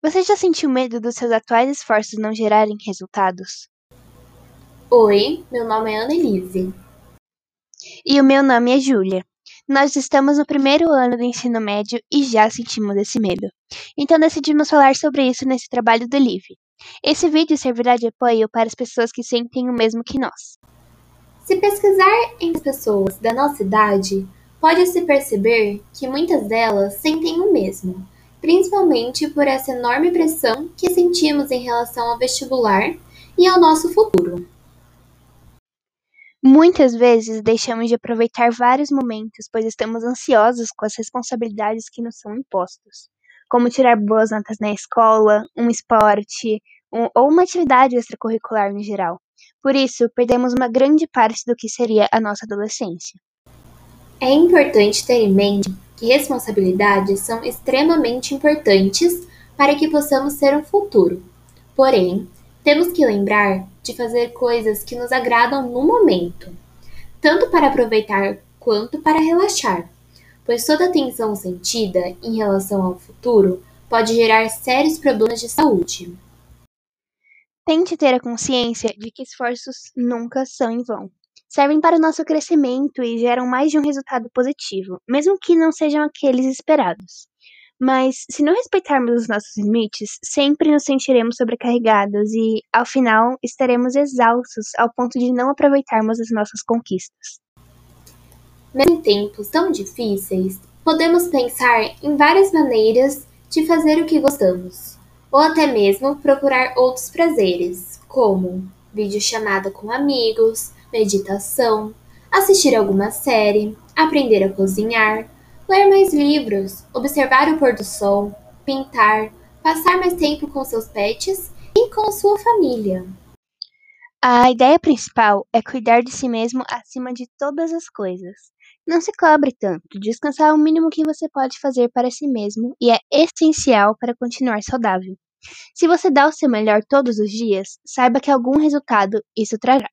Você já sentiu medo dos seus atuais esforços não gerarem resultados? Oi, meu nome é Annelise. E o meu nome é Júlia. Nós estamos no primeiro ano do ensino médio e já sentimos esse medo. Então decidimos falar sobre isso nesse trabalho do Live. Esse vídeo servirá de apoio para as pessoas que sentem o mesmo que nós. Se pesquisar entre pessoas da nossa idade, pode-se perceber que muitas delas sentem o mesmo, principalmente por essa enorme pressão que sentimos em relação ao vestibular e ao nosso futuro. Muitas vezes deixamos de aproveitar vários momentos, pois estamos ansiosos com as responsabilidades que nos são impostas, como tirar boas notas na escola, um esporte um, ou uma atividade extracurricular no geral. Por isso, perdemos uma grande parte do que seria a nossa adolescência. É importante ter em mente que responsabilidades são extremamente importantes para que possamos ter um futuro. Porém, temos que lembrar de fazer coisas que nos agradam no momento, tanto para aproveitar quanto para relaxar, pois toda atenção sentida em relação ao futuro pode gerar sérios problemas de saúde. Tente ter a consciência de que esforços nunca são em vão. Servem para o nosso crescimento e geram mais de um resultado positivo, mesmo que não sejam aqueles esperados. Mas, se não respeitarmos os nossos limites, sempre nos sentiremos sobrecarregados e, ao final, estaremos exaustos ao ponto de não aproveitarmos as nossas conquistas. Mesmo em tempos tão difíceis, podemos pensar em várias maneiras de fazer o que gostamos, ou até mesmo procurar outros prazeres, como videochamada com amigos, meditação, assistir alguma série, aprender a cozinhar ler mais livros, observar o pôr do sol, pintar, passar mais tempo com seus pets e com sua família. A ideia principal é cuidar de si mesmo acima de todas as coisas. Não se cobre tanto, descansar é o mínimo que você pode fazer para si mesmo e é essencial para continuar saudável. Se você dá o seu melhor todos os dias, saiba que algum resultado isso trará.